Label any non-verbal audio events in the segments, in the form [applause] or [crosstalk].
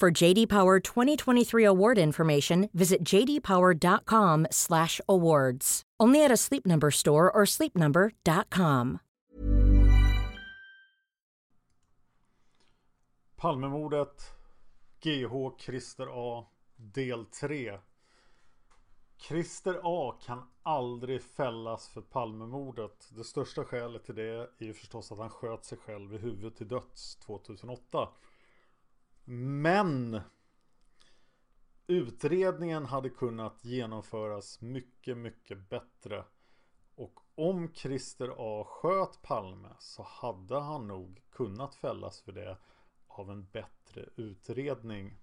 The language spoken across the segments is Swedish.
For JD Power 2023 award information, visit jdpower.com/awards. Only at a Sleep Number store or sleepnumber.com. Palmemordet GH Christer A del 3 Christer A kan aldrig fällas för Palmemordet. Det största skälet till det är ju förstås att han sköt sig själv i huvudet till döds 2008. Men utredningen hade kunnat genomföras mycket, mycket bättre. Och om Christer A sköt Palme så hade han nog kunnat fällas för det av en bättre utredning.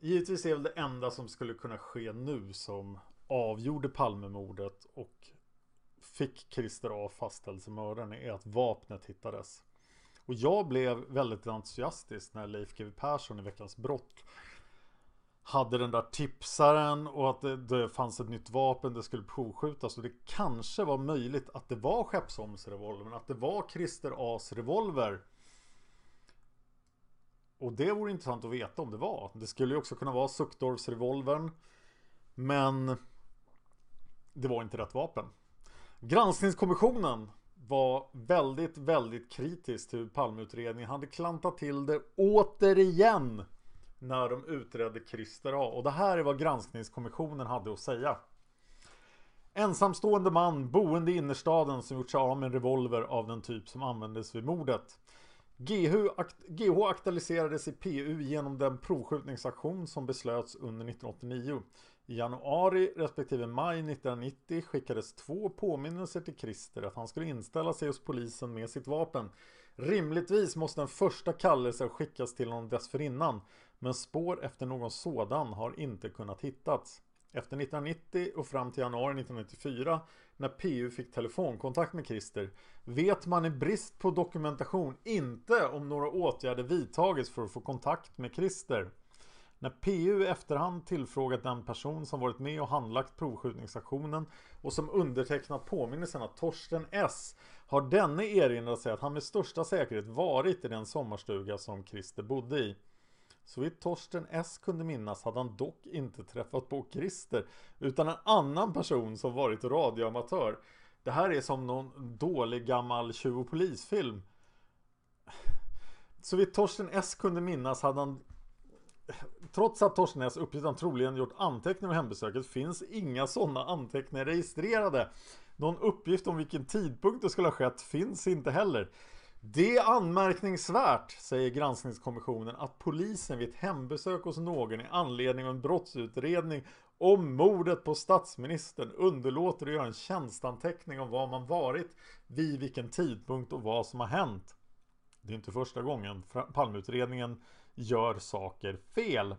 Givetvis är väl det enda som skulle kunna ske nu som avgjorde Palmemordet och fick Christer A fastställd som mördaren är att vapnet hittades. Och jag blev väldigt entusiastisk när Leif GW Persson i Veckans Brott hade den där tipsaren och att det, det fanns ett nytt vapen, det skulle provskjutas och det kanske var möjligt att det var Skeppsholmsrevolvern, att det var Christer A's revolver. Och det vore intressant att veta om det var. Det skulle ju också kunna vara Suckdorfsrevolvern. Men det var inte rätt vapen. Granskningskommissionen var väldigt, väldigt kritisk till hur Palmeutredningen hade klantat till det återigen när de utredde Christer A. Och det här är vad granskningskommissionen hade att säga. Ensamstående man boende i innerstaden som gjort sig av med en revolver av den typ som användes vid mordet. GH, GH aktualiserades i PU genom den provskjutningsaktion som beslöts under 1989. I januari respektive maj 1990 skickades två påminnelser till Christer att han skulle inställa sig hos polisen med sitt vapen. Rimligtvis måste en första kallelse skickas till honom dessförinnan men spår efter någon sådan har inte kunnat hittats. Efter 1990 och fram till januari 1994 när PU fick telefonkontakt med Christer vet man i brist på dokumentation inte om några åtgärder vidtagits för att få kontakt med Christer. När PU i efterhand tillfrågat den person som varit med och handlagt provskjutningsaktionen och som undertecknat påminnelsen att Torsten S har denne erinrat sig att han med största säkerhet varit i den sommarstuga som Christer bodde i. Så vitt Torsten S kunde minnas hade han dock inte träffat på Christer utan en annan person som varit radioamatör. Det här är som någon dålig gammal tjuv och polisfilm. Så vitt Torsten S kunde minnas hade han Trots att Torsten S uppgett han troligen gjort anteckningar om hembesöket finns inga sådana anteckningar registrerade. Någon uppgift om vilken tidpunkt det skulle ha skett finns inte heller. Det är anmärkningsvärt, säger granskningskommissionen, att polisen vid ett hembesök hos någon i anledning av en brottsutredning om mordet på statsministern underlåter att göra en tjänstanteckning om var man varit, vid vilken tidpunkt och vad som har hänt. Det är inte första gången Palmeutredningen gör saker fel.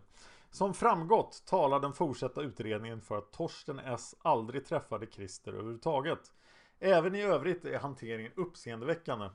Som framgått talar den fortsatta utredningen för att Torsten S aldrig träffade Christer överhuvudtaget. Även i övrigt är hanteringen uppseendeväckande.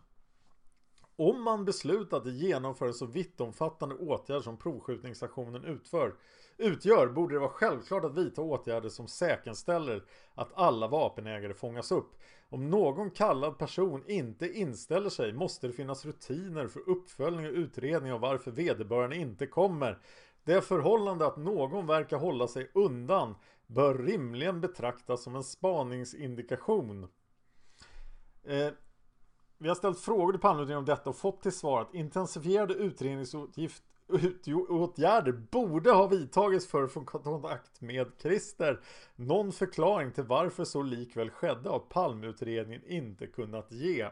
Om man beslutat att genomföra en så vittomfattande åtgärd som provskjutningsaktionen utför, utgör borde det vara självklart att vidta åtgärder som säkerställer att alla vapenägare fångas upp. Om någon kallad person inte inställer sig måste det finnas rutiner för uppföljning och utredning av varför vederbörande inte kommer. Det förhållande att någon verkar hålla sig undan bör rimligen betraktas som en spaningsindikation. Eh, vi har ställt frågor till Palmeutredningen om detta och fått till svar att intensifierade åtgärder borde ha vidtagits för att få kontakt med Christer. Någon förklaring till varför så likväl skedde har Palmeutredningen inte kunnat ge.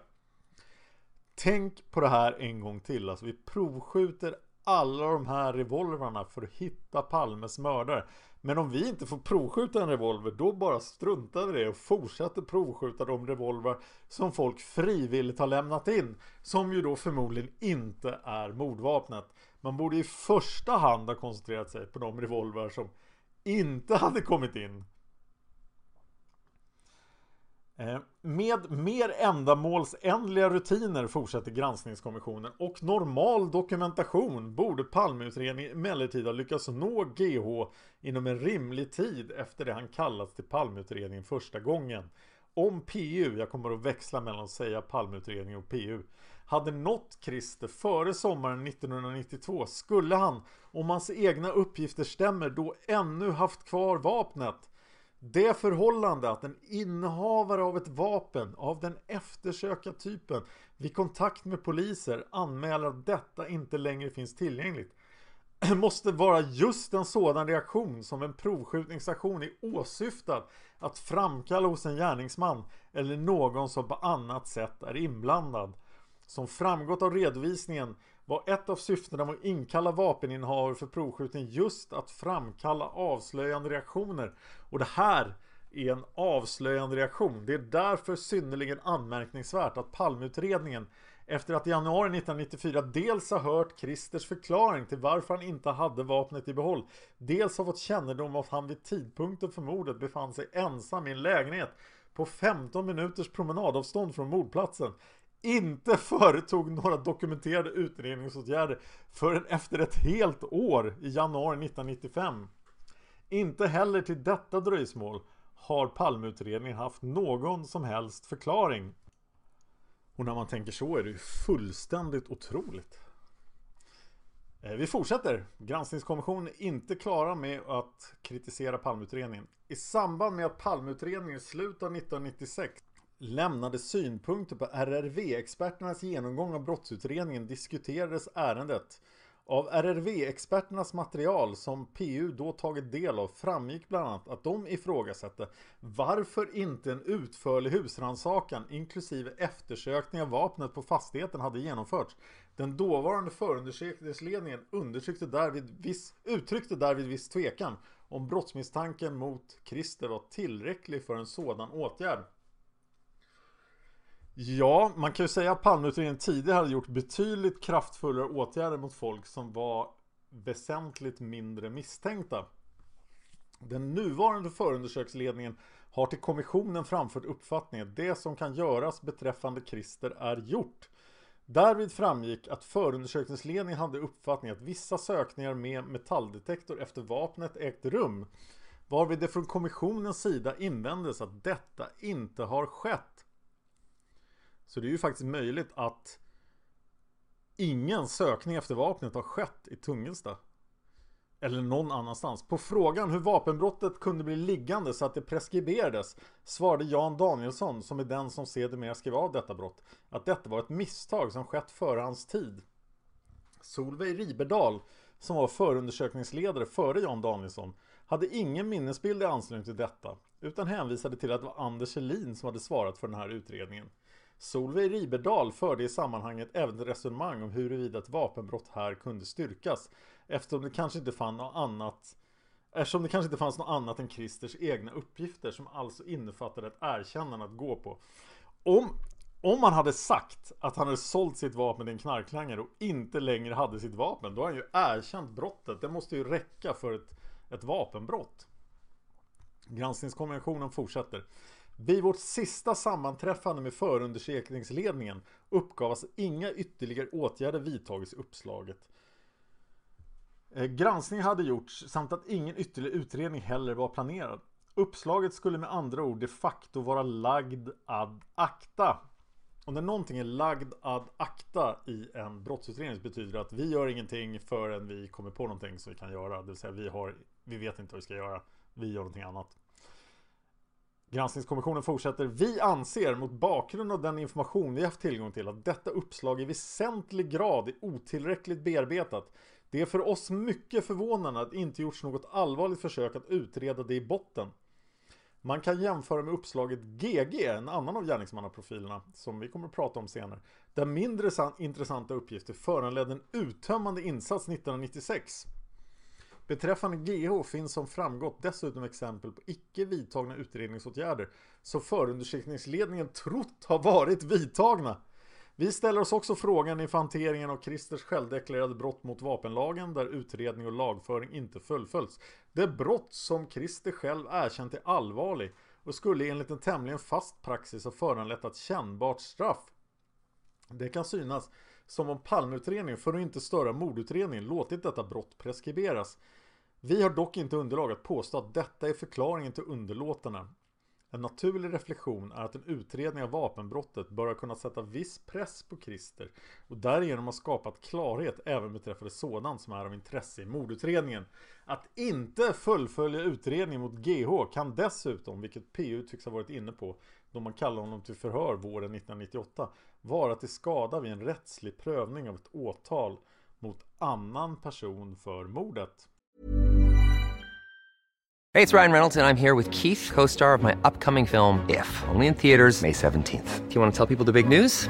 Tänk på det här en gång till. Alltså vi provskjuter alla de här revolverna för att hitta Palmes mördare. Men om vi inte får provskjuta en revolver då bara struntar vi det och fortsätter provskjuta de revolver som folk frivilligt har lämnat in. Som ju då förmodligen inte är mordvapnet. Man borde i första hand ha koncentrerat sig på de revolver som inte [laughs] hade kommit in. Eh, med mer ändamålsenliga rutiner fortsätter granskningskommissionen och normal dokumentation borde Palmeutredningen emellertid ha lyckats nå GH inom en rimlig tid efter det han kallats till Palmeutredningen första gången. Om PU, jag kommer att växla mellan att säga Palmeutredningen och PU, hade nått Christer före sommaren 1992 skulle han, om hans egna uppgifter stämmer, då ännu haft kvar vapnet. Det förhållande att en innehavare av ett vapen av den eftersöka typen vid kontakt med poliser anmäler att detta inte längre finns tillgängligt [clears throat] måste vara just en sådan reaktion som en provskjutningsaktion är åsyftad att framkalla hos en gärningsman eller någon som på annat sätt är inblandad. Som framgått av redovisningen var ett av syftena med att inkalla vapeninnehavare för provskjutning just att framkalla avslöjande reaktioner. Och det här är en avslöjande reaktion. Det är därför synnerligen anmärkningsvärt att Palmeutredningen efter att i januari 1994 dels har hört Christers förklaring till varför han inte hade vapnet i behåll Dels har fått kännedom om att han vid tidpunkten för mordet befann sig ensam i en lägenhet på 15 minuters promenadavstånd från mordplatsen inte företog några dokumenterade utredningsåtgärder förrän efter ett helt år i januari 1995. Inte heller till detta dröjsmål har Palmeutredningen haft någon som helst förklaring. Och när man tänker så är det ju fullständigt otroligt. Eh, vi fortsätter. Granskningskommissionen är inte klara med att kritisera Palmeutredningen. I samband med att Palmeutredningen i slutet av 1996 lämnade synpunkter på RRV-experternas genomgång av brottsutredningen diskuterades ärendet. Av RRV-experternas material som PU då tagit del av framgick bland annat att de ifrågasatte varför inte en utförlig husrannsakan inklusive eftersökning av vapnet på fastigheten hade genomförts. Den dåvarande förundersökningsledningen undersökte därvid viss, uttryckte därvid viss tvekan om brottsmisstanken mot Christer var tillräcklig för en sådan åtgärd. Ja, man kan ju säga att Palmeutredningen tidigare hade gjort betydligt kraftfullare åtgärder mot folk som var väsentligt mindre misstänkta. Den nuvarande förundersöksledningen har till kommissionen framfört uppfattningen att det som kan göras beträffande Christer är gjort. Därvid framgick att förundersökningsledningen hade uppfattningen att vissa sökningar med metalldetektor efter vapnet ägt rum. Varvid det från kommissionens sida invändes att detta inte har skett. Så det är ju faktiskt möjligt att ingen sökning efter vapnet har skett i Tungelsta. Eller någon annanstans. På frågan hur vapenbrottet kunde bli liggande så att det preskriberades svarade Jan Danielsson, som är den som sedermera skrev av detta brott, att detta var ett misstag som skett före hans tid. Solveig Riberdal, som var förundersökningsledare före Jan Danielsson, hade ingen minnesbild i anslutning till detta, utan hänvisade till att det var Anders Helin som hade svarat för den här utredningen. Solveig Riberdal förde i sammanhanget även ett resonemang om huruvida ett vapenbrott här kunde styrkas eftersom det kanske inte fanns något annat Eftersom det kanske inte fanns något annat än Christers egna uppgifter som alltså innefattade ett erkännande att gå på. Om, om man hade sagt att han hade sålt sitt vapen till en knarklangare och inte längre hade sitt vapen, då har han ju erkänt brottet. Det måste ju räcka för ett, ett vapenbrott. Granskningskonventionen fortsätter. Vid vårt sista sammanträffande med förundersökningsledningen uppgavs att inga ytterligare åtgärder vidtagits i uppslaget. Eh, granskning hade gjorts samt att ingen ytterligare utredning heller var planerad. Uppslaget skulle med andra ord de facto vara lagd ad acta. Och när någonting är lagd ad acta i en brottsutredning så betyder det att vi gör ingenting förrän vi kommer på någonting som vi kan göra. Det vill säga vi, har, vi vet inte vad vi ska göra. Vi gör någonting annat. Granskningskommissionen fortsätter. Vi anser mot bakgrund av den information vi haft tillgång till att detta uppslag i väsentlig grad är otillräckligt bearbetat. Det är för oss mycket förvånande att inte gjorts något allvarligt försök att utreda det i botten. Man kan jämföra med uppslaget GG, en annan av gärningsmannaprofilerna, som vi kommer att prata om senare, där mindre intressanta uppgifter föranledde en uttömmande insats 1996. Beträffande GH finns som framgått dessutom exempel på icke vidtagna utredningsåtgärder som förundersökningsledningen trott har varit vidtagna. Vi ställer oss också frågan inför hanteringen av Christers självdeklarerade brott mot vapenlagen där utredning och lagföring inte fullföljts. Det brott som Christer själv erkänt är allvarlig och skulle enligt en tämligen fast praxis ha föranlett ett kännbart straff. Det kan synas som om Palmeutredningen, för att inte störa mordutredningen, låtit detta brott preskriberas. Vi har dock inte underlag att påstå att detta är förklaringen till underlåtarna. En naturlig reflektion är att en utredning av vapenbrottet bör ha kunnat sätta viss press på Christer och därigenom ha skapat klarhet även beträffande sådant som är av intresse i mordutredningen. Att inte fullfölja utredningen mot GH kan dessutom, vilket PU tycks ha varit inne på då man kallade honom till förhör våren 1998, vara till skada vid en rättslig prövning av ett åtal mot annan person för mordet. Det är Ryan Reynolds och jag är här med Keith, co-star of my upcoming film If, only in theaters May 17th. Do you want to tell people the big news?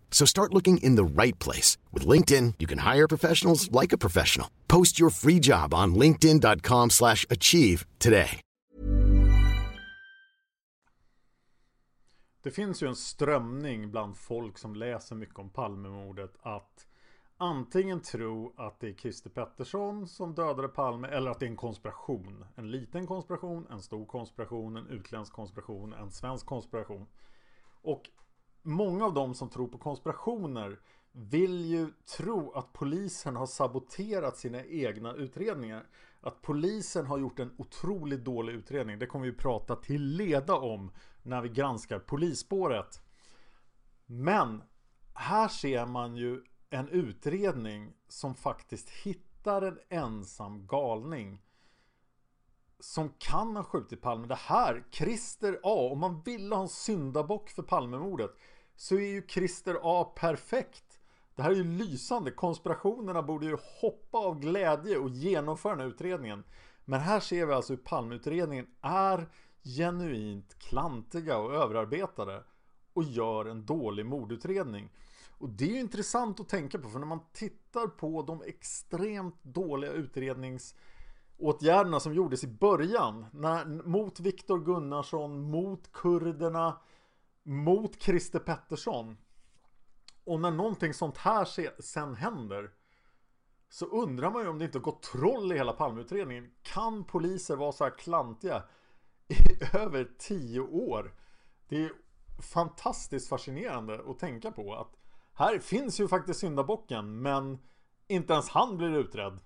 So start looking in the right place. With LinkedIn, you can hire professionals like a professional. Post your free job on linkedin.com slash achieve today. Det finns ju en strömning bland folk som läser mycket om Palmemordet att antingen tro att det är Christer Pettersson som dödade Palme eller att det är en konspiration. En liten konspiration, en stor konspiration, en utländsk konspiration, en svensk konspiration. Och många av dem som tror på konspirationer vill ju tro att polisen har saboterat sina egna utredningar. Att polisen har gjort en otroligt dålig utredning. Det kommer vi prata till leda om när vi granskar polisspåret. Men här ser man ju en utredning som faktiskt hittar en ensam galning som kan ha skjutit Palme. Det här, Christer A, om man ville ha en syndabock för Palmemordet så är ju Christer A perfekt. Det här är ju lysande. Konspirationerna borde ju hoppa av glädje och genomföra den här utredningen. Men här ser vi alltså hur Palmeutredningen är genuint klantiga och överarbetade och gör en dålig mordutredning. Och det är ju intressant att tänka på för när man tittar på de extremt dåliga utrednings åtgärderna som gjordes i början när, mot Viktor Gunnarsson, mot kurderna, mot Christer Pettersson Och när någonting sånt här sen händer så undrar man ju om det inte gått troll i hela Palmeutredningen. Kan poliser vara så här klantiga i [laughs] över tio år? Det är fantastiskt fascinerande att tänka på att här finns ju faktiskt syndabocken men inte ens han blir utredd.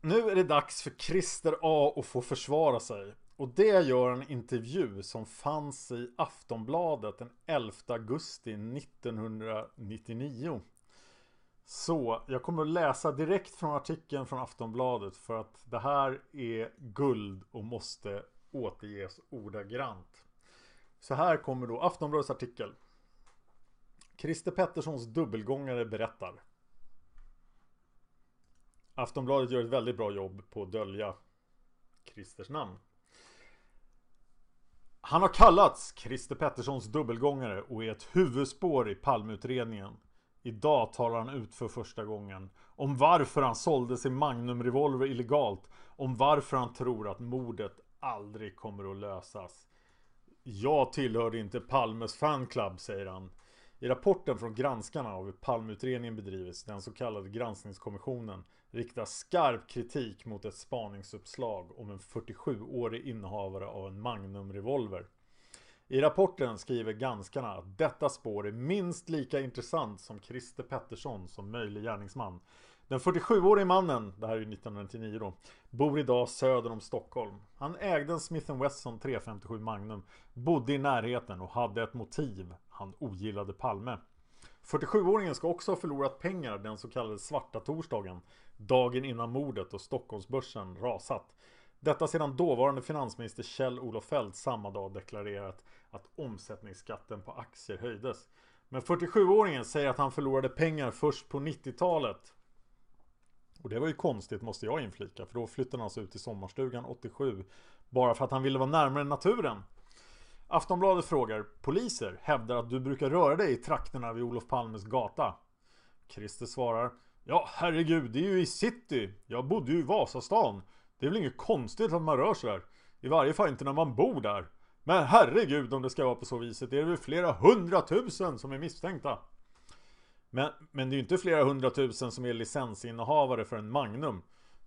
Nu är det dags för Christer A att få försvara sig. Och det gör en intervju som fanns i Aftonbladet den 11 augusti 1999. Så jag kommer att läsa direkt från artikeln från Aftonbladet för att det här är guld och måste återges ordagrant. Så här kommer då Aftonbladets artikel. Christer Petterssons dubbelgångare berättar. Aftonbladet gör ett väldigt bra jobb på att dölja Christers namn. Han har kallats Christer Petterssons dubbelgångare och är ett huvudspår i Palmeutredningen. Idag talar han ut för första gången om varför han sålde sin Magnum-revolver illegalt. Om varför han tror att mordet aldrig kommer att lösas. Jag tillhörde inte Palmes fanclub, säger han. I rapporten från granskarna av hur Palmeutredningen bedrivits, den så kallade granskningskommissionen, riktas skarp kritik mot ett spaningsuppslag om en 47-årig innehavare av en Magnum-revolver. I rapporten skriver granskarna att detta spår är minst lika intressant som Christer Pettersson som möjlig gärningsman. Den 47-årige mannen, det här är ju 1999 då, bor idag söder om Stockholm. Han ägde en Smith Wesson 357 Magnum, bodde i närheten och hade ett motiv. Han ogillade Palme. 47-åringen ska också ha förlorat pengar den så kallade svarta torsdagen, dagen innan mordet och Stockholmsbörsen rasat. Detta sedan dåvarande finansminister Kjell-Olof Feldt samma dag deklarerat att omsättningsskatten på aktier höjdes. Men 47-åringen säger att han förlorade pengar först på 90-talet. Och det var ju konstigt måste jag inflika för då flyttade han alltså ut till sommarstugan 87 bara för att han ville vara närmare naturen. Aftonbladet frågar Poliser hävdar att du brukar röra dig i trakterna vid Olof Palmes gata. Christer svarar Ja herregud, det är ju i city. Jag bodde ju i Vasastan. Det är väl inget konstigt att man rör sig där. I varje fall inte när man bor där. Men herregud om det ska vara på så viset. Det är väl flera hundratusen som är misstänkta. Men, men det är ju inte flera hundratusen som är licensinnehavare för en Magnum.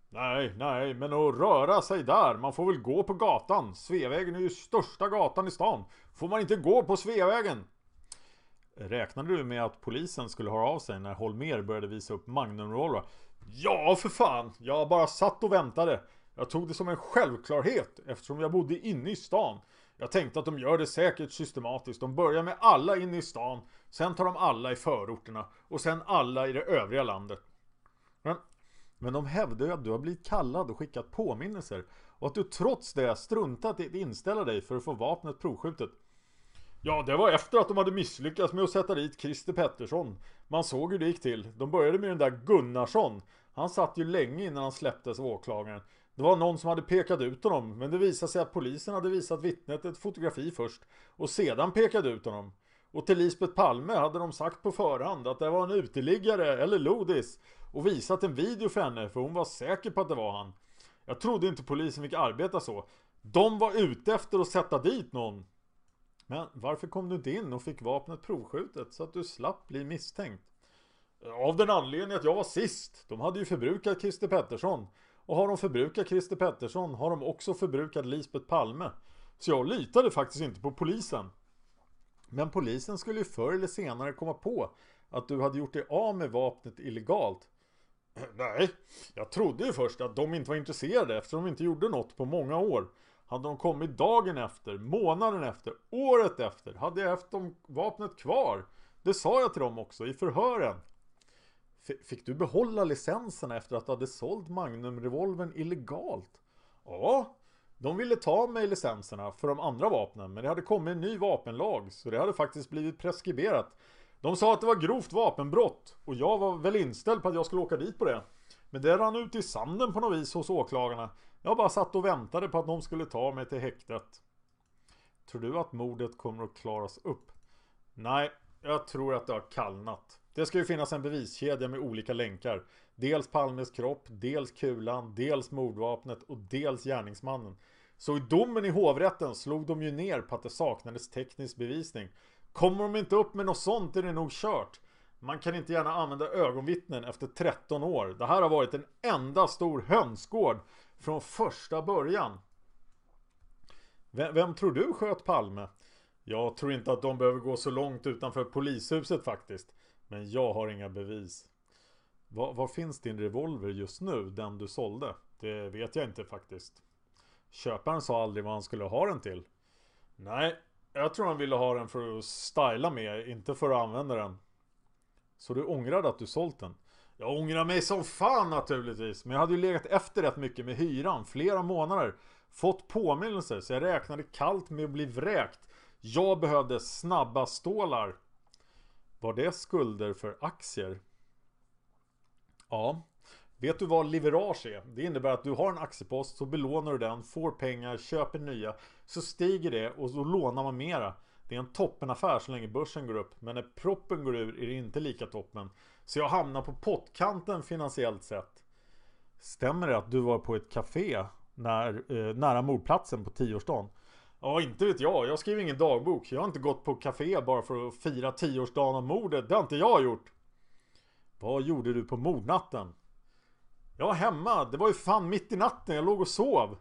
Nej, nej, men att röra sig där. Man får väl gå på gatan. Sveavägen är ju största gatan i stan. Får man inte gå på Sveavägen? Räknade du med att polisen skulle höra av sig när Holmer började visa upp Magnumrollar? Ja, för fan! Jag bara satt och väntade. Jag tog det som en självklarhet eftersom jag bodde inne i stan. Jag tänkte att de gör det säkert systematiskt. De börjar med alla inne i stan. Sen tar de alla i förorterna. Och sen alla i det övriga landet. Men, men de hävdar ju att du har blivit kallad och skickat påminnelser. Och att du trots det struntat i att inställa dig för att få vapnet provskjutet. Ja, det var efter att de hade misslyckats med att sätta dit Christer Pettersson. Man såg hur det gick till. De började med den där Gunnarsson. Han satt ju länge innan han släpptes av åklagaren. Det var någon som hade pekat ut honom, men det visade sig att polisen hade visat vittnet ett fotografi först och sedan pekade ut honom. Och till Lisbeth Palme hade de sagt på förhand att det var en uteliggare eller lodis och visat en video för henne för hon var säker på att det var han. Jag trodde inte polisen fick arbeta så. De var ute efter att sätta dit någon. Men varför kom du inte in och fick vapnet provskjutet så att du slapp bli misstänkt? Av den anledningen att jag var sist. De hade ju förbrukat Christer Pettersson. Och har de förbrukat Christer Pettersson har de också förbrukat Lisbeth Palme. Så jag litade faktiskt inte på polisen. Men polisen skulle ju förr eller senare komma på att du hade gjort dig av med vapnet illegalt. [clears throat] Nej, jag trodde ju först att de inte var intresserade eftersom de inte gjorde något på många år. Hade de kommit dagen efter, månaden efter, året efter, hade jag haft dem vapnet kvar. Det sa jag till dem också i förhören. Fick du behålla licenserna efter att du hade sålt Magnum-revolvern illegalt? Ja, de ville ta mig licenserna för de andra vapnen men det hade kommit en ny vapenlag så det hade faktiskt blivit preskriberat. De sa att det var grovt vapenbrott och jag var väl inställd på att jag skulle åka dit på det. Men det rann ut i sanden på något vis hos åklagarna. Jag bara satt och väntade på att de skulle ta mig till häktet. Tror du att mordet kommer att klaras upp? Nej, jag tror att det har kallnat. Det ska ju finnas en beviskedja med olika länkar. Dels Palmes kropp, dels kulan, dels mordvapnet och dels gärningsmannen. Så i domen i hovrätten slog de ju ner på att det saknades teknisk bevisning. Kommer de inte upp med något sånt är det nog kört. Man kan inte gärna använda ögonvittnen efter 13 år. Det här har varit en enda stor hönsgård från första början. Vem, vem tror du sköt Palme? Jag tror inte att de behöver gå så långt utanför polishuset faktiskt. Men jag har inga bevis. Var, var, finns din revolver just nu? Den du sålde? Det vet jag inte faktiskt. Köparen sa aldrig vad han skulle ha den till. Nej, jag tror han ville ha den för att styla med, inte för att använda den. Så du ångrade att du sålt den? Jag ångrar mig som fan naturligtvis. Men jag hade ju legat efter rätt mycket med hyran, flera månader. Fått påminnelser, så jag räknade kallt med att bli vräkt. Jag behövde snabba stålar. Var det skulder för aktier? Ja. Vet du vad leverage är? Det innebär att du har en aktiepost, så belånar du den, får pengar, köper nya. Så stiger det och så lånar man mera. Det är en toppenaffär så länge börsen går upp. Men när proppen går ur är det inte lika toppen. Så jag hamnar på pottkanten finansiellt sett. Stämmer det att du var på ett café när, eh, nära mordplatsen på tioårsdagen? Ja, inte vet jag. Jag skriver ingen dagbok. Jag har inte gått på café bara för att fira tioårsdagen av mordet. Det har inte jag gjort. Vad gjorde du på mordnatten? Jag var hemma. Det var ju fan mitt i natten. Jag låg och sov.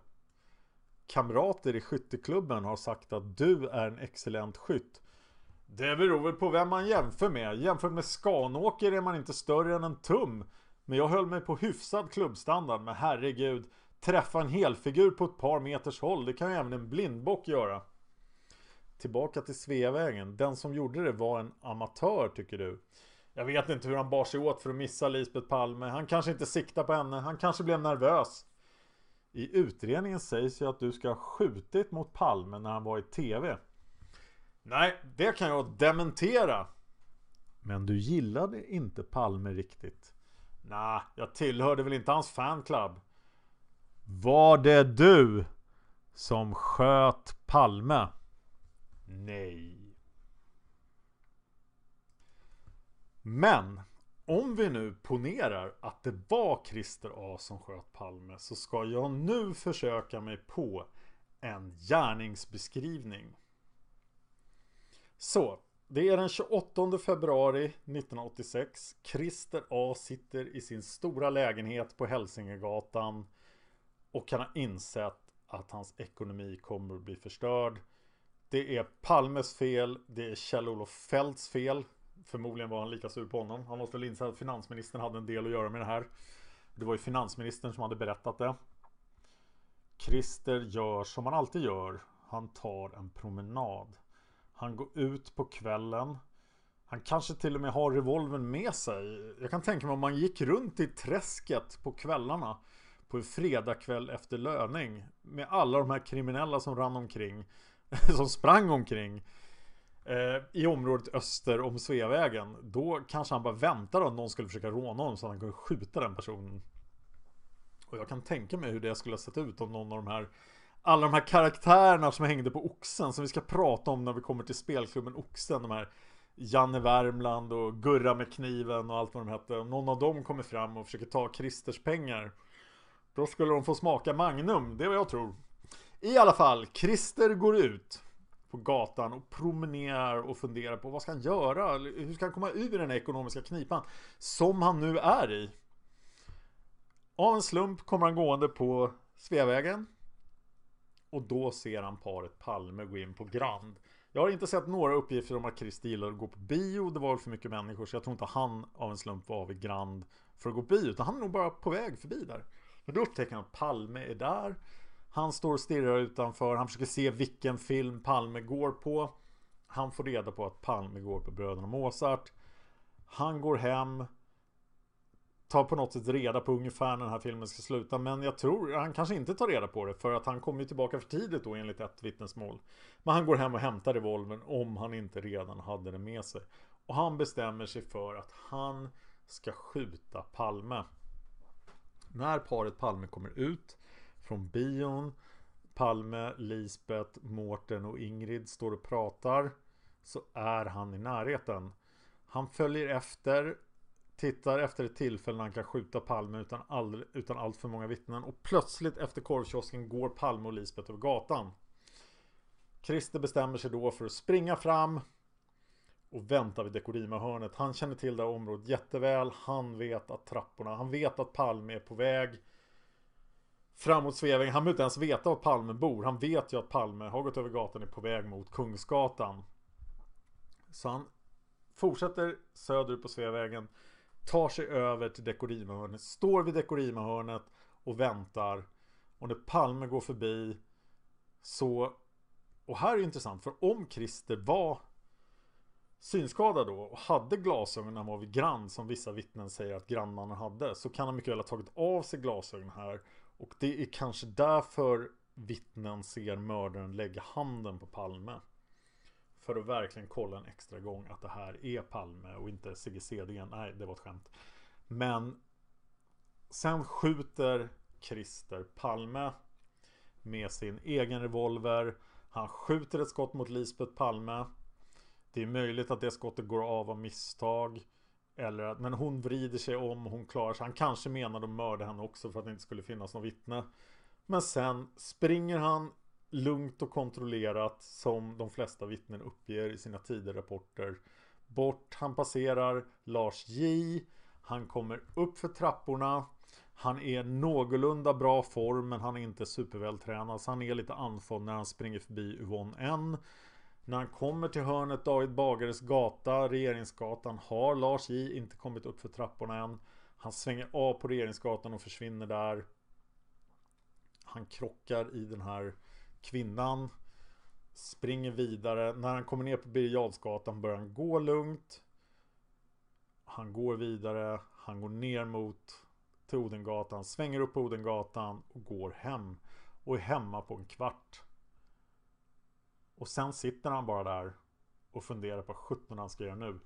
Kamrater i skytteklubben har sagt att du är en excellent skytt. Det beror väl på vem man jämför med. Jämfört med Skanåker är man inte större än en tum. Men jag höll mig på hyfsad klubbstandard. Men herregud. Träffa en helfigur på ett par meters håll. Det kan ju även en blindbock göra. Tillbaka till Sveavägen. Den som gjorde det var en amatör tycker du. Jag vet inte hur han bar sig åt för att missa Lisbeth Palme. Han kanske inte siktade på henne. Han kanske blev nervös. I utredningen sägs ju att du ska ha skjutit mot Palme när han var i TV. Nej, det kan jag dementera. Men du gillade inte Palme riktigt. Nej, jag tillhörde väl inte hans fanclub. Var det du som sköt Palme? Nej. Men om vi nu ponerar att det var Christer A som sköt Palme så ska jag nu försöka mig på en gärningsbeskrivning. Så, det är den 28 februari 1986. Christer A sitter i sin stora lägenhet på Hälsingegatan och kan ha insett att hans ekonomi kommer att bli förstörd. Det är Palmes fel, det är Kjell-Olof Feldts fel. Förmodligen var han lika sur på honom. Han måste väl inse att finansministern hade en del att göra med det här. Det var ju finansministern som hade berättat det. Christer gör som han alltid gör. Han tar en promenad. Han går ut på kvällen. Han kanske till och med har revolven med sig. Jag kan tänka mig om man gick runt i träsket på kvällarna på en fredagkväll efter löning med alla de här kriminella som rann omkring [laughs] som sprang omkring eh, i området öster om Sveavägen. Då kanske han bara väntade om någon skulle försöka råna honom så att han kunde skjuta den personen. Och jag kan tänka mig hur det skulle ha sett ut om någon av de här alla de här karaktärerna som hängde på Oxen som vi ska prata om när vi kommer till spelklubben Oxen de här Janne Värmland och Gurra med kniven och allt vad de hette. Om någon av dem kommer fram och försöker ta Christers pengar då skulle de få smaka Magnum, det är vad jag tror. I alla fall, Christer går ut på gatan och promenerar och funderar på vad ska han göra? Hur ska han komma ur den här ekonomiska knipan? Som han nu är i. Av en slump kommer han gående på Sveavägen. Och då ser han paret Palme gå in på Grand. Jag har inte sett några uppgifter om att Christer gillar att gå på bio. Det var väl för mycket människor så jag tror inte han av en slump var vid Grand för att gå på bio. Utan han är nog bara på väg förbi där. Men då upptäcker han att Palme är där. Han står och stirrar utanför. Han försöker se vilken film Palme går på. Han får reda på att Palme går på Bröderna Mozart. Han går hem. Tar på något sätt reda på ungefär när den här filmen ska sluta. Men jag tror han kanske inte tar reda på det. För att han kommer tillbaka för tidigt då enligt ett vittnesmål. Men han går hem och hämtar revolvern om han inte redan hade den med sig. Och han bestämmer sig för att han ska skjuta Palme. När paret Palme kommer ut från bion Palme, Lisbeth, Mårten och Ingrid står och pratar Så är han i närheten. Han följer efter Tittar efter ett tillfälle när han kan skjuta Palme utan, all, utan allt för många vittnen. Och plötsligt efter korvkiosken går Palme och Lisbeth över gatan. Christer bestämmer sig då för att springa fram och väntar vid Dekorima-hörnet. Han känner till det här området jätteväl. Han vet att trapporna, han vet att Palme är på väg framåt Sveavägen. Han behöver inte ens veta var Palme bor. Han vet ju att Palme har gått över gatan och är på väg mot Kungsgatan. Så han fortsätter söderut på Sveavägen. Tar sig över till Dekorima-hörnet. Står vid Dekorima-hörnet och väntar. Och när Palme går förbi så... Och här är intressant för om Christer var synskadad då och hade glasögon när han var vid Grand som vissa vittnen säger att grannmannen hade så kan han mycket väl ha tagit av sig glasögonen här och det är kanske därför vittnen ser mördaren lägga handen på Palme för att verkligen kolla en extra gång att det här är Palme och inte Sigge Cedén. Nej, det var ett skämt. Men sen skjuter Christer Palme med sin egen revolver. Han skjuter ett skott mot Lisbeth Palme. Det är möjligt att det skottet går av av misstag. Eller att, men hon vrider sig om, hon klarar sig. Han kanske menade att mörda henne också för att det inte skulle finnas något vittne. Men sen springer han lugnt och kontrollerat som de flesta vittnen uppger i sina tidigare rapporter. Bort, han passerar Lars J. Han kommer upp för trapporna. Han är någorlunda bra form men han är inte supervältränad. Så han är lite andfådd när han springer förbi Yvonne N. När han kommer till hörnet David Bagares gata, Regeringsgatan, har Lars J inte kommit upp för trapporna än. Han svänger av på Regeringsgatan och försvinner där. Han krockar i den här kvinnan. Springer vidare. När han kommer ner på Birger börjar han gå lugnt. Han går vidare. Han går ner mot till Odengatan. Svänger upp på Odengatan och går hem. Och är hemma på en kvart. Och sen sitter han bara där och funderar på vad sjutton han ska göra nu.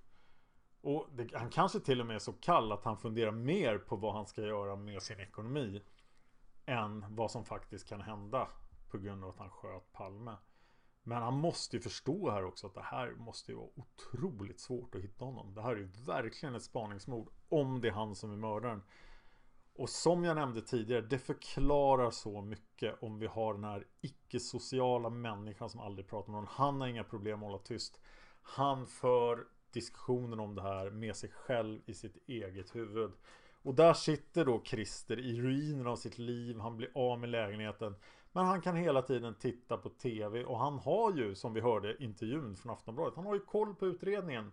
Och det, han kanske till och med är så kall att han funderar mer på vad han ska göra med sin ekonomi än vad som faktiskt kan hända på grund av att han sköt Palme. Men han måste ju förstå här också att det här måste ju vara otroligt svårt att hitta honom. Det här är ju verkligen ett spaningsmord om det är han som är mördaren. Och som jag nämnde tidigare, det förklarar så mycket om vi har den här icke-sociala människan som aldrig pratar med någon. Han har inga problem att hålla tyst. Han för diskussionen om det här med sig själv i sitt eget huvud. Och där sitter då Christer i ruinen av sitt liv. Han blir av med lägenheten. Men han kan hela tiden titta på TV och han har ju, som vi hörde intervjun från Aftonbladet, han har ju koll på utredningen.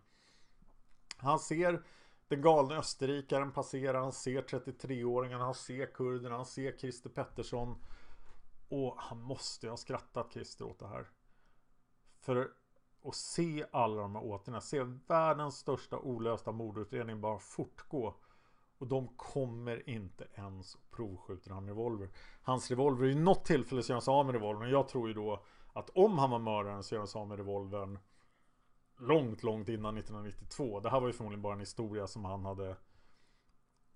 Han ser den galne österrikaren passerar, han ser 33-åringen, han ser kurderna, han ser Christer Pettersson. Och han måste ju ha skrattat Christer åt det här. För att se alla de här åtgärderna, se världens största olösta mordutredning bara fortgå. Och de kommer inte ens och provskjuter han revolver. Hans revolver, i något tillfälle så gör han sig av med revolvern. Jag tror ju då att om han var mördaren så gör han sig av med revolvern långt, långt innan 1992. Det här var ju förmodligen bara en historia som han hade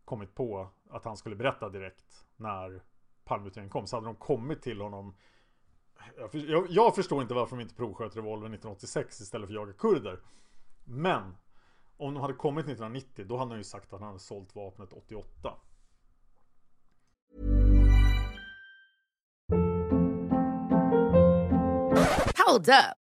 kommit på att han skulle berätta direkt när Palmeutredningen kom. Så hade de kommit till honom jag, jag, jag förstår inte varför de inte provsköt revolvern 1986 istället för att jaga kurder. Men om de hade kommit 1990 då hade han ju sagt att han hade sålt vapnet 88. Hold up.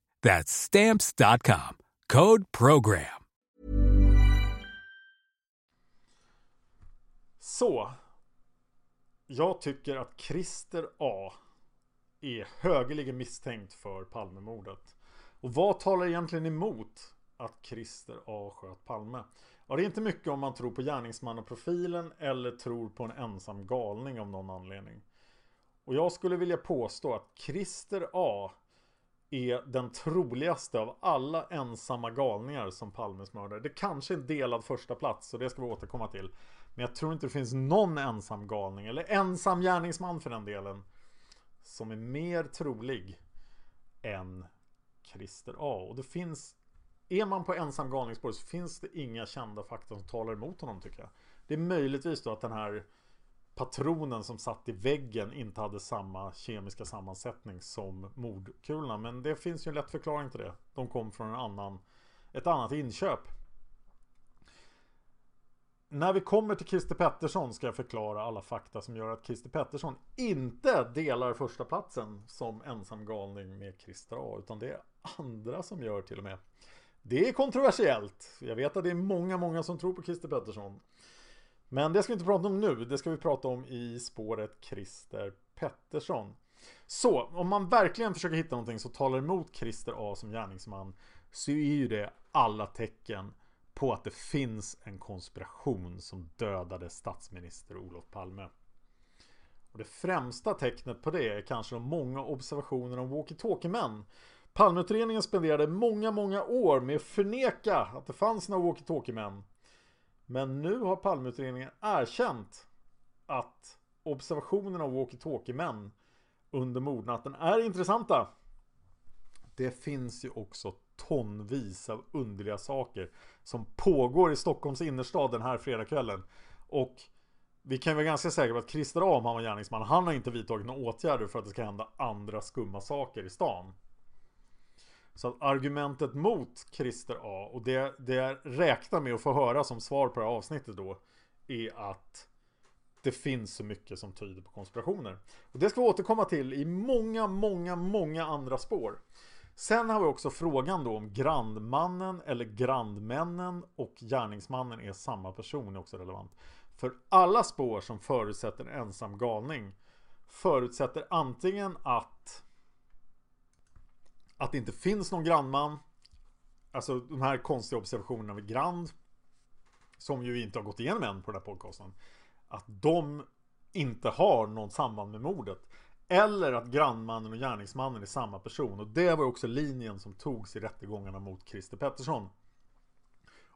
That's Stamps.com. Code PROGRAM. Så. Jag tycker att Christer A är högeligen misstänkt för Palmemordet. Och vad talar egentligen emot att Christer A sköt Palme? Ja, det är inte mycket om man tror på gärningsmannaprofilen eller tror på en ensam galning av någon anledning. Och jag skulle vilja påstå att Christer A är den troligaste av alla ensamma galningar som Palmes mördare. Det kanske är en delad första plats och det ska vi återkomma till. Men jag tror inte det finns någon ensam galning eller ensam gärningsman för den delen som är mer trolig än Christer A. Och det finns Är man på ensam galningsspår så finns det inga kända fakta som talar emot honom tycker jag. Det är möjligtvis då att den här patronen som satt i väggen inte hade samma kemiska sammansättning som mordkulorna. Men det finns ju en lätt förklaring till det. De kom från en annan, ett annat inköp. När vi kommer till Christer Pettersson ska jag förklara alla fakta som gör att Christer Pettersson inte delar första platsen som ensam galning med Christer A. Utan det är andra som gör till och med. Det är kontroversiellt. Jag vet att det är många, många som tror på Christer Pettersson. Men det ska vi inte prata om nu. Det ska vi prata om i spåret Christer Pettersson. Så om man verkligen försöker hitta någonting som talar emot Christer A som gärningsman så är ju det alla tecken på att det finns en konspiration som dödade statsminister Olof Palme. Och det främsta tecknet på det är kanske de många observationerna om walkie-talkie-män. Palmeutredningen spenderade många, många år med att förneka att det fanns några walkie-talkie-män. Men nu har Palmeutredningen erkänt att observationerna av walkie-talkie-män under mordnatten är intressanta. Det finns ju också tonvis av underliga saker som pågår i Stockholms innerstad den här fredagskvällen. Och vi kan vara ganska säkra på att Christer Ahm, han var gärningsman, han har inte vidtagit några åtgärder för att det ska hända andra skumma saker i stan. Så att argumentet mot Christer A och det, det jag räknar med att få höra som svar på det här avsnittet då är att det finns så mycket som tyder på konspirationer. Och det ska vi återkomma till i många, många, många andra spår. Sen har vi också frågan då om grandmannen eller grandmännen och gärningsmannen är samma person är också relevant. För alla spår som förutsätter en ensam galning förutsätter antingen att att det inte finns någon grannman. Alltså de här konstiga observationerna vid Grand Som ju inte har gått igenom än på den här podcasten Att de inte har något samband med mordet. Eller att grannmannen och gärningsmannen är samma person. Och det var också linjen som togs i rättegångarna mot Christer Pettersson.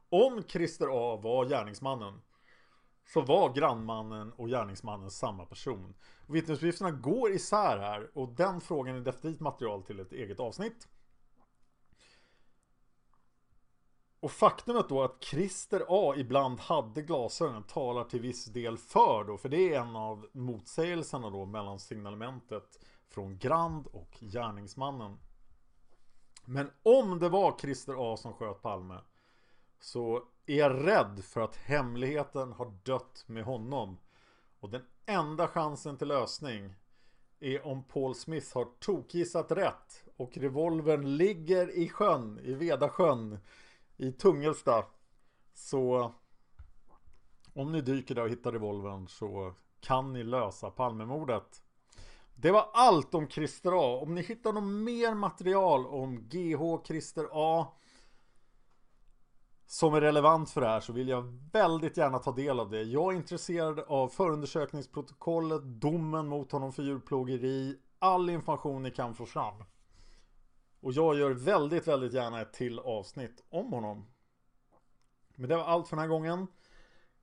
Om Christer A var gärningsmannen så var grannmannen och gärningsmannen samma person. Vittnesuppgifterna går isär här och den frågan är definitivt material till ett eget avsnitt. Och faktumet då att Christer A ibland hade glasögon talar till viss del för då, för det är en av motsägelserna då mellan signalementet från Grand och gärningsmannen. Men om det var Christer A som sköt Palme så är jag rädd för att hemligheten har dött med honom. Och den enda chansen till lösning är om Paul Smith har tokgissat rätt och revolvern ligger i sjön, i Vedasjön, i Tungelsta. Så om ni dyker där och hittar revolvern så kan ni lösa Palmemordet. Det var allt om Christer A. Om ni hittar något mer material om GH Christer A som är relevant för det här så vill jag väldigt gärna ta del av det. Jag är intresserad av förundersökningsprotokollet, domen mot honom för djurplågeri, all information ni kan få fram. Och jag gör väldigt, väldigt gärna ett till avsnitt om honom. Men det var allt för den här gången.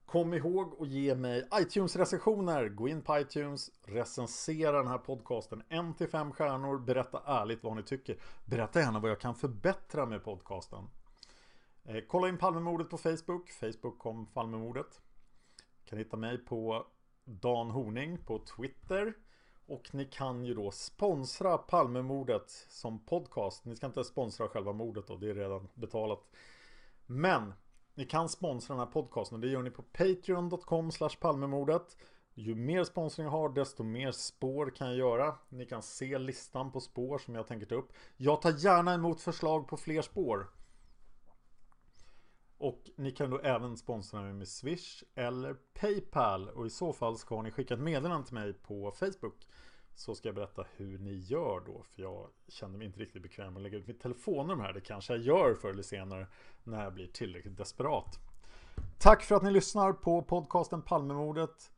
Kom ihåg att ge mig iTunes-recensioner. Gå in på iTunes, recensera den här podcasten 1-5 stjärnor. Berätta ärligt vad ni tycker. Berätta gärna vad jag kan förbättra med podcasten. Eh, kolla in Palmemordet på Facebook. Facebook kom Palmemordet. Kan hitta mig på Dan Horning på Twitter. Och ni kan ju då sponsra Palmemordet som podcast. Ni ska inte sponsra själva mordet då, det är redan betalat. Men ni kan sponsra den här podcasten och det gör ni på patreon.com palmemordet. Ju mer sponsring jag har desto mer spår kan jag göra. Ni kan se listan på spår som jag tänker ta upp. Jag tar gärna emot förslag på fler spår. Och ni kan då även sponsra mig med Swish eller Paypal. Och i så fall ska ni skicka ett meddelande till mig på Facebook. Så ska jag berätta hur ni gör då. För jag känner mig inte riktigt bekväm med att lägga ut mitt telefonnummer här. Det kanske jag gör förr eller senare när jag blir tillräckligt desperat. Tack för att ni lyssnar på podcasten Palmemordet.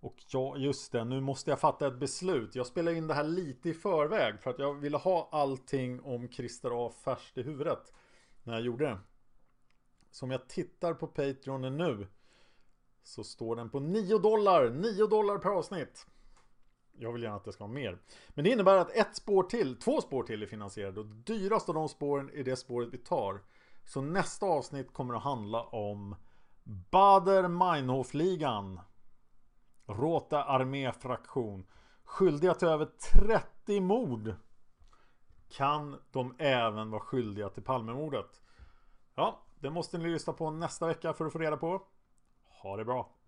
Och ja, just det, nu måste jag fatta ett beslut. Jag spelade in det här lite i förväg för att jag ville ha allting om Christer A färskt i huvudet när jag gjorde det. Så om jag tittar på Patreon nu så står den på 9 dollar, 9 dollar per avsnitt. Jag vill gärna att det ska vara mer. Men det innebär att ett spår till, två spår till är finansierade och dyrast av de spåren är det spåret vi tar. Så nästa avsnitt kommer att handla om Bader Meinhof-ligan. Råta arméfraktion. Skyldiga till över 30 mord. Kan de även vara skyldiga till Palmemordet? Ja, det måste ni lyssna på nästa vecka för att få reda på. Ha det bra!